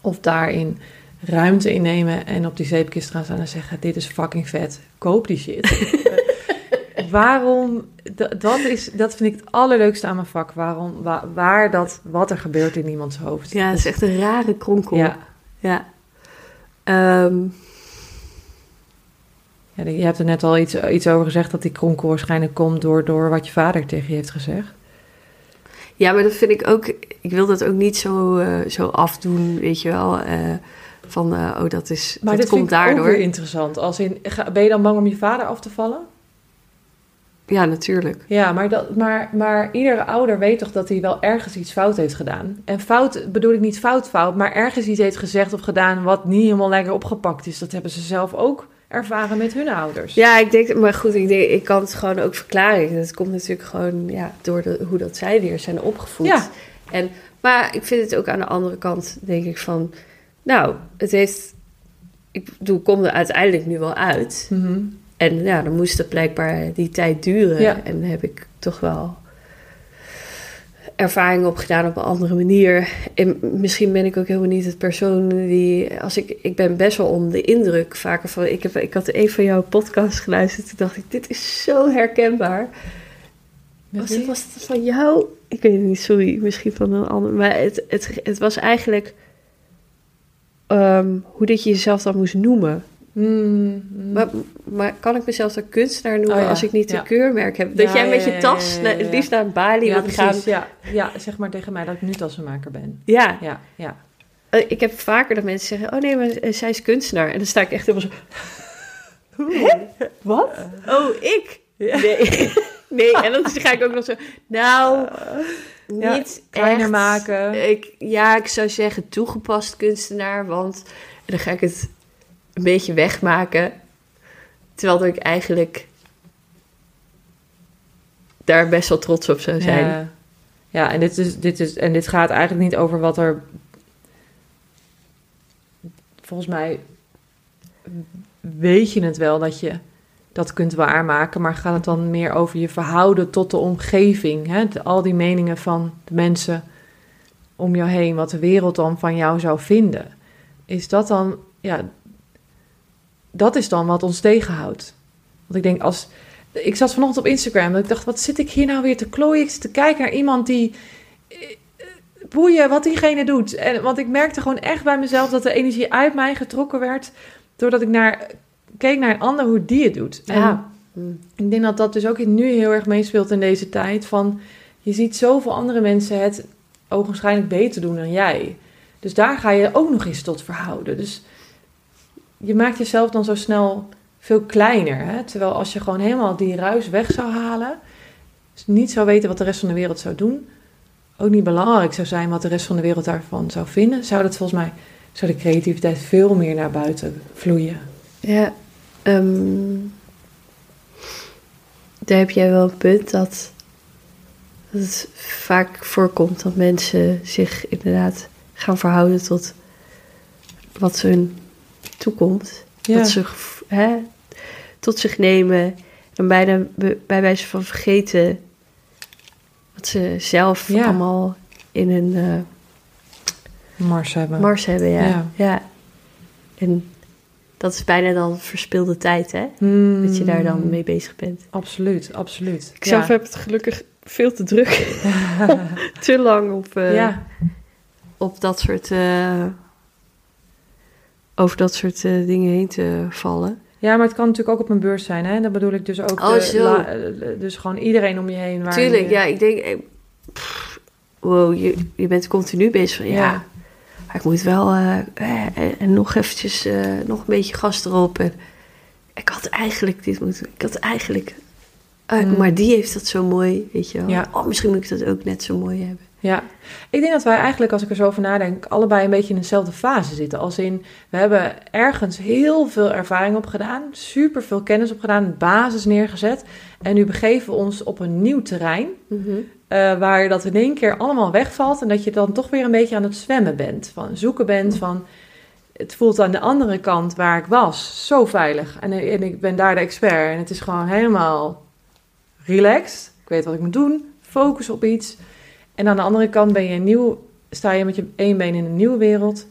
of daarin ruimte innemen en op die zeepkist gaan staan en zeggen: Dit is fucking vet, koop die shit. Waarom, dat, is, dat vind ik het allerleukste aan mijn vak. Waarom, wa- waar dat, wat er gebeurt in iemands hoofd. Ja, dat is echt een rare kronkel. Ja. ja. Ehm, Ja, je hebt er net al iets, iets over gezegd dat die kronkel waarschijnlijk komt door, door wat je vader tegen je heeft gezegd. ja, maar dat vind ik ook... Ik wil dat ook niet zo, eh, zo afdoen, weet je wel. eh, van, eh, oh, dat, is, Maar dat dit komt vind ik ook daardoor. weer interessant. Als in, ga- ben je dan bang om je vader af te vallen? Ja, natuurlijk. Ja, maar, dat, maar, maar iedere ouder weet toch dat hij wel ergens iets fout heeft gedaan. En fout bedoel ik niet fout fout, maar ergens iets heeft gezegd of gedaan wat niet helemaal lekker opgepakt is. Dat hebben ze zelf ook ervaren met hun ouders. Ja, ik denk, maar goed, ik, denk, ik kan het gewoon ook verklaren. Dat komt natuurlijk gewoon ja, door de, hoe dat zij weer zijn opgevoed. Ja. En, maar ik vind het ook aan de andere kant, denk ik van... Nou, het heeft... Ik bedoel, kom er uiteindelijk nu wel uit. Mhm. En ja, dan moest het blijkbaar die tijd duren. Ja. En heb ik toch wel ervaring op gedaan op een andere manier. En misschien ben ik ook helemaal niet het persoon die... Als ik, ik ben best wel onder de indruk vaker van... Ik, heb, ik had een van jouw podcasts geluisterd. Toen dacht ik, dit is zo herkenbaar. Het, was het van jou? Ik weet het niet, sorry. Misschien van een ander. Maar het, het, het was eigenlijk... ehm, hoe dat je jezelf dan moest noemen. Mm, mm. Maar, maar kan ik mezelf dan kunstenaar noemen Oh ja, als ik niet ja. een keurmerk heb? Dat Ja, jij met je tas het liefst naar Bali wilt gaan. Ja. ja, zeg maar tegen mij dat ik nu tassenmaker ben. Ja, Ja, ja. eh, ik heb vaker dat mensen zeggen: Oh nee, maar eh, zij is kunstenaar. En dan sta ik echt helemaal zo. Hè? Wat? Oh, ik? Nee. nee, en dan ga ik ook nog zo. Nou, niet kleiner echt. maken. Ik, ja, ik zou zeggen toegepast kunstenaar, want en dan ga ik het een beetje wegmaken. Terwijl ik eigenlijk daar best wel trots op zou zijn. Ja, en, dit is, dit is, en dit gaat eigenlijk niet over wat er. Volgens mij weet je het wel dat je dat kunt waarmaken, maar gaat het dan meer over je verhouden tot de omgeving? Hè? Al die meningen van de mensen om jou heen, wat de wereld dan van jou zou vinden. Is dat dan, ja, dat is dan wat ons tegenhoudt. Want ik denk, als. Ik zat vanochtend op Instagram en ik dacht, wat zit ik hier nou weer te klooien? Ik zit te kijken naar iemand die. eh, Boeien wat diegene doet. En, want ik merkte gewoon echt bij mezelf dat de energie uit mij getrokken werd. Doordat ik naar, keek naar een ander hoe die het doet. En Ja. ik denk dat dat dus ook nu heel erg meespeelt in deze tijd. Van je ziet zoveel andere mensen het ogenschijnlijk beter doen dan jij. Dus daar ga je ook nog eens tot verhouden. Dus je maakt jezelf dan zo snel veel kleiner. Hè? Terwijl als je gewoon helemaal die ruis weg zou halen, niet zou weten wat de rest van de wereld zou doen, ook niet belangrijk zou zijn wat de rest van de wereld daarvan zou vinden, zou dat volgens mij, zou de creativiteit veel meer naar buiten vloeien. Ja, ehm, daar heb jij wel een punt dat, dat het vaak voorkomt dat mensen zich inderdaad gaan verhouden tot wat ze hun toekomt. Ja. Dat ze hè, tot zich nemen en bijna bij wijze van vergeten wat ze zelf Ja. allemaal in hun eh, Mars hebben. mars hebben. Ja. Ja. Ja. En dat is bijna dan verspilde tijd, hè? Hmm. Dat je daar dan mee bezig bent. Absoluut, absoluut. Ik zelf heb het gelukkig veel te druk. te lang op, ja, op dat soort... eh, over dat soort eh, dingen heen te vallen. Ja, maar het kan natuurlijk ook op een beurs zijn, hè? Dat bedoel ik dus ook. Oh, de zo. la- eh, dus gewoon iedereen om je heen. Waar Tuurlijk, je- ja. Ik denk... eh, pff, wow, je, je bent continu bezig van... Ja, Ja. maar ik moet wel... en nog eventjes... nog een beetje gas erop. En ik had eigenlijk dit moeten... Ik had eigenlijk... eh, Mm. Maar die heeft dat zo mooi, weet je wel. Ja. Oh, misschien moet ik dat ook net zo mooi hebben. Ja, ik denk dat wij eigenlijk, als ik er zo over nadenk, allebei een beetje in dezelfde fase zitten. Als in, we hebben ergens heel veel ervaring op gedaan, super veel kennis op gedaan, basis neergezet. En nu begeven we ons op een nieuw terrein, eh, waar dat in één keer allemaal wegvalt. En dat je dan toch weer een beetje aan het zwemmen bent, van zoeken bent van... Het voelt aan de andere kant waar ik was zo veilig. En, en ik ben daar de expert. En het is gewoon helemaal relaxed. Ik weet wat ik moet doen. Focus op iets. En aan de andere kant ben je nieuw, sta je met je één been in een nieuwe wereld.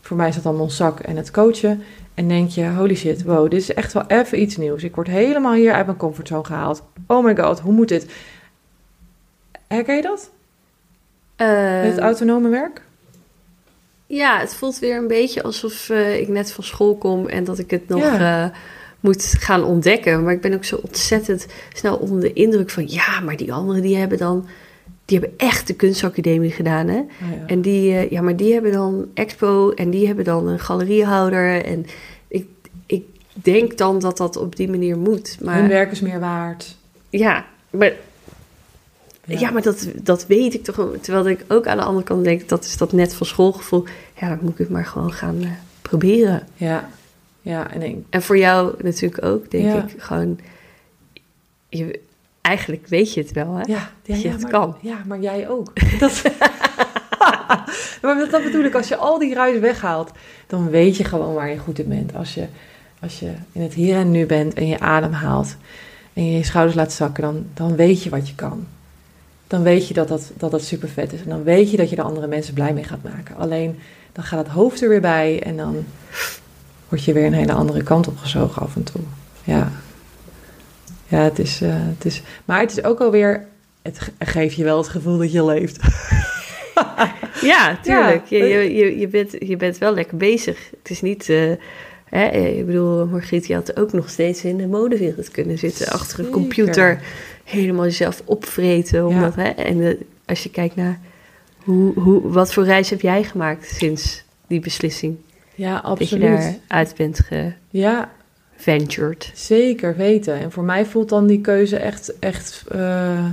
Voor mij is dat dan mijn zak en het coachen. En denk je, holy shit, wow, dit is echt wel even iets nieuws. Ik word helemaal hier uit mijn comfortzone gehaald. Oh my god, hoe moet dit? Herken je dat? Met het autonome werk? Ja, het voelt weer een beetje alsof eh, ik net van school kom en dat ik het nog Ja. eh, moet gaan ontdekken. Maar ik ben ook zo ontzettend snel onder de indruk van ja, maar die anderen die hebben dan, die hebben echt de kunstacademie gedaan, hè? Oh ja. En die, eh, ja, maar die hebben dan expo en die hebben dan een galeriehouder en ik, ik denk dan dat dat op die manier moet. Maar Hun werk is meer waard. ja, maar ja, maar dat, dat weet ik toch. wel. Terwijl ik ook aan de andere kant denk, dat is dat net van schoolgevoel. Ja, dan moet ik het maar gewoon gaan eh, proberen. Ja, ja en ik, En voor jou natuurlijk ook, denk Ja. ik. Gewoon, je, eigenlijk weet je het wel, hè? ja, ja, Dat je ja, het maar, kan. Ja, maar jij ook. Dat, maar dat, dat bedoel ik, als je al die ruis weghaalt, dan weet je gewoon waar je goed in bent. Als je, als je in het hier en nu bent en je adem haalt en je je schouders laat zakken, dan, dan weet je wat je kan. Dan weet je dat dat, dat dat super vet is. En dan weet je dat je de andere mensen blij mee gaat maken. Alleen dan gaat het hoofd er weer bij en dan word je weer een hele andere kant op gezogen af en toe. Ja, ja het, is, eh, het is. Maar het is ook alweer. Het ge- geeft je wel het gevoel dat je leeft. Ja, tuurlijk. Ja. Je, je, je, bent, je bent wel lekker bezig. Het is niet... eh, hè, ik bedoel, Margriet, je had ook nog steeds in de modewereld kunnen zitten. Achter een computer. Helemaal jezelf opvreten. Omdat, hè, en eh, als je kijkt naar... Hoe, hoe, wat voor reis heb jij gemaakt sinds die beslissing? Ja, Dat je absoluut. daaruit bent Ja, geventured. zeker weten. En voor mij voelt dan die keuze echt. echt eh,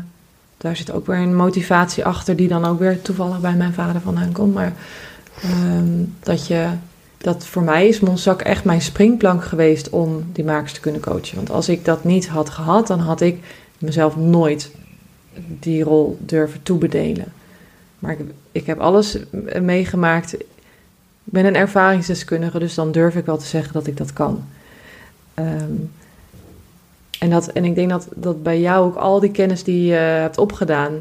daar zit ook weer een motivatie achter, die dan ook weer toevallig bij mijn vader vandaan komt. Maar ehm, dat je dat voor mij is Monzak echt mijn springplank geweest om die makers te kunnen coachen. Want als ik dat niet had gehad, dan had ik mezelf nooit die rol durven toebedelen. Maar ik, ik heb alles meegemaakt. Ik ben een ervaringsdeskundige, dus dan durf ik wel te zeggen dat ik dat kan. Ehm, en, dat, en ik denk dat, dat bij jou ook al die kennis die je hebt opgedaan,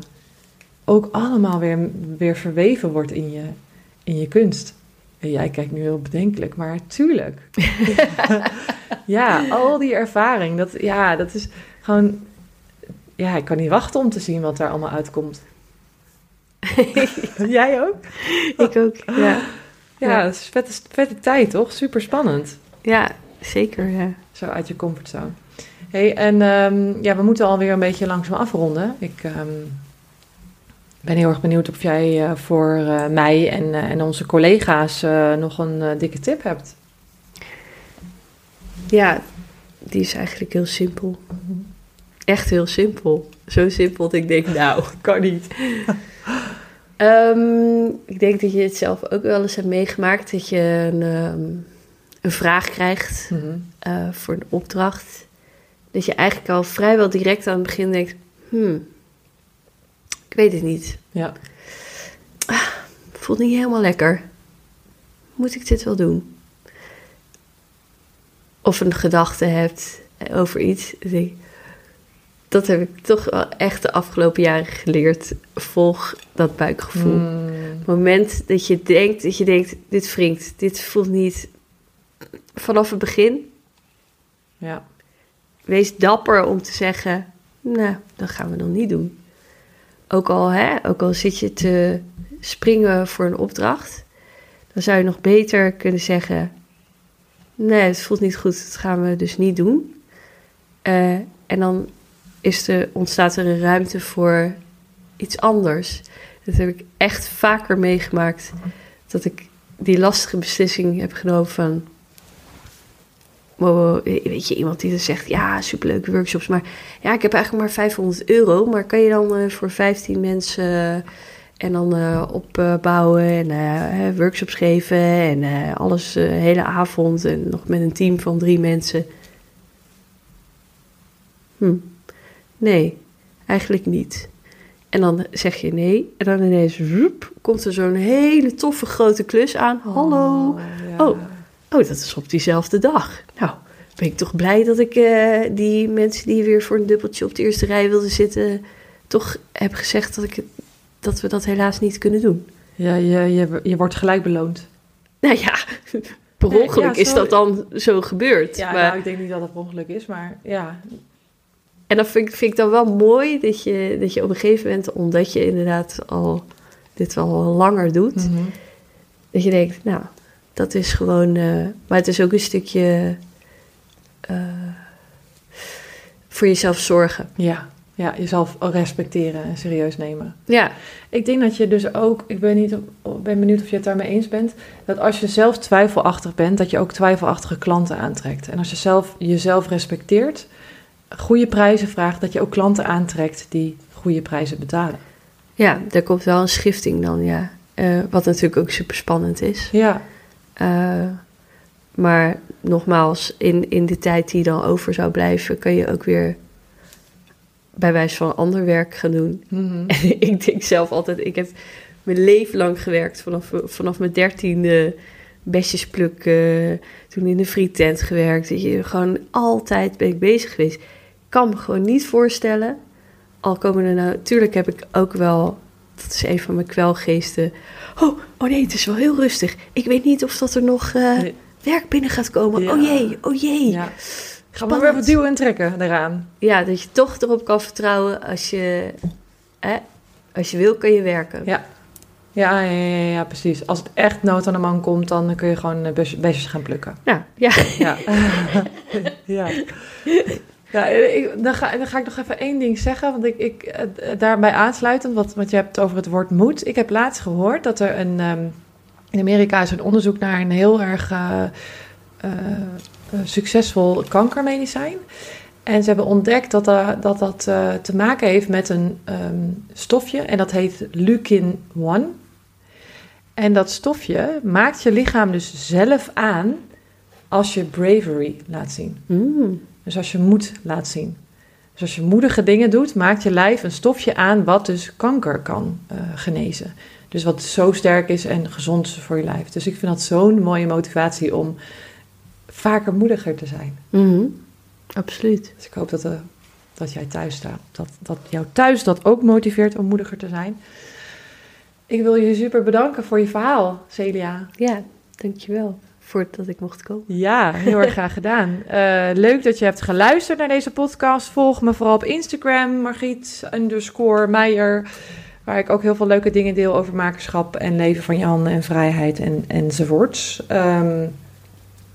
ook allemaal weer, weer verweven wordt in je, in je kunst. En jij kijkt nu heel bedenkelijk, maar tuurlijk. ja, al die ervaring, dat, ja, dat is gewoon... Ja, ik kan niet wachten om te zien wat daar allemaal uitkomt. jij ook? Ik ook, ja. Ja, dat is vette, vette tijd, toch? Super spannend. Ja, zeker, ja. Zo uit je comfortzone. hey, en um, ja, we moeten alweer een beetje langzaam afronden. Ik... Um, ben heel erg benieuwd of jij uh, voor uh, mij en, uh, en onze collega's nog een dikke tip hebt. Ja, die is eigenlijk heel simpel. Echt heel simpel. Zo simpel dat ik denk, nou, kan niet. um, ik denk dat je het zelf ook wel eens hebt meegemaakt. Dat je een, um, een vraag krijgt mm -hmm. voor een opdracht. Dat je eigenlijk al vrijwel direct aan het begin denkt... Hmm, ik weet het niet. Ja. Ah, voelt niet helemaal lekker. Moet ik dit wel doen? Of een gedachte hebt over iets. Dat heb ik toch wel echt de afgelopen jaren geleerd. Volg dat buikgevoel. Mm. Het moment dat je denkt, dat je denkt, dit wringt, dit voelt niet vanaf het begin. Ja. Wees dapper om te zeggen, nou, dat gaan we dan niet doen. Ook al, hè, ook al zit je te springen voor een opdracht, dan zou je nog beter kunnen zeggen: Nee, het voelt niet goed, dat gaan we dus niet doen. Uh, en dan is er, ontstaat er een ruimte voor iets anders. Dat heb ik echt vaker meegemaakt. Dat ik die lastige beslissing heb genomen van weet je, iemand die dan zegt, ja, superleuke workshops, maar ja, ik heb eigenlijk maar 500 euro, maar kan je dan uh, voor 15 mensen uh, en dan uh, opbouwen en workshops geven en alles de hele avond en nog met een team van drie mensen? Hm, nee, eigenlijk niet. En dan zeg je nee. En dan ineens roep, komt er zo'n hele toffe grote klus aan. Hallo. Oh, ja. oh, Oh, dat is op diezelfde dag. Nou, ben ik toch blij dat ik uh, die mensen die weer voor een dubbeltje op de eerste rij wilden zitten, toch heb gezegd dat, ik, dat we dat helaas niet kunnen doen. Ja, je, je, je wordt gelijk beloond. Nou ja, per ongeluk nee, ja, is dat dan zo gebeurd. Ja, maar, nou, ik denk niet dat dat per ongeluk is, maar ja. En dan vind ik, vind ik dan wel mooi dat je, dat je op een gegeven moment, omdat je inderdaad al dit wel langer doet, mm -hmm. dat je denkt, nou, dat is gewoon. Uh, maar het is ook een stukje. Uh, voor jezelf zorgen. Ja, ja, jezelf respecteren en serieus nemen. Ja. Ik denk dat je dus ook, ik ben, niet, ben benieuwd of je het daarmee eens bent, dat als je zelf twijfelachtig bent, dat je ook twijfelachtige klanten aantrekt. En als je zelf jezelf respecteert, goede prijzen vraagt, dat je ook klanten aantrekt die goede prijzen betalen. Ja, daar komt wel een schifting dan, ja. Uh, wat natuurlijk ook super spannend is. Ja. Uh, maar nogmaals, in, in de tijd die dan over zou blijven, kan je ook weer bij wijze van ander werk gaan doen. Mm -hmm. En ik denk zelf altijd, ik heb mijn leven lang gewerkt, vanaf, vanaf mijn dertiende besjes plukken, toen in de frietent gewerkt. Dat je, gewoon altijd ben ik bezig geweest. Ik kan me gewoon niet voorstellen, al komen er nou, natuurlijk heb ik ook wel, dat is een van mijn kwelgeesten, oh, oh nee, het is wel heel rustig. Ik weet niet of dat er nog uh, nee. werk binnen gaat komen. Ja. Oh jee, oh jee. Ja. Ga maar weer wat duwen en trekken eraan. Ja, dat je toch erop kan vertrouwen als je, hè, als je wil, kan je werken. Ja. Ja, ja, ja, ja, precies. Als het echt nood aan de man komt, dan kun je gewoon beestjes gaan plukken. Ja, ja. Ja. ja. Ja, ik, dan, ga, ik nog even één ding zeggen, want ik, ik daarbij aansluitend, wat, je hebt over het woord moed. Ik heb laatst gehoord dat er een, um, in Amerika is een onderzoek naar een heel erg uh, succesvol kankermedicijn. En ze hebben ontdekt dat dat, dat te maken heeft met een um, stofje en dat heet leukin 1. En dat stofje maakt je lichaam dus zelf aan als je bravery laat zien. Mm. Dus als je moed laat zien. Dus als je moedige dingen doet, maakt je lijf een stofje aan wat dus kanker kan eh, genezen. Dus wat zo sterk is en gezond is voor je lijf. Dus ik vind dat zo'n mooie motivatie om vaker moediger te zijn. Mm. Absoluut. Dus ik hoop dat, dat jij thuis staat. Dat, dat jou thuis dat ook motiveert om moediger te zijn. Ik wil je super bedanken voor je verhaal, Celia. Ja, dankjewel voor dat ik mocht komen. Ja, heel erg graag gedaan. Eh, leuk dat je hebt geluisterd naar deze podcast. Volg me vooral op Instagram, Margriet Meijer. Waar ik ook heel veel leuke dingen deel over makerschap en leven van Jan en vrijheid en, enzovoorts. Ehm,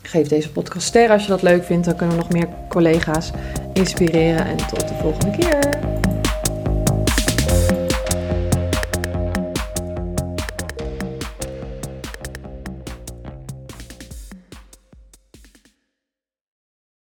geef deze podcast sterren als je dat leuk vindt. Dan kunnen we nog meer collega's inspireren. En tot de volgende keer.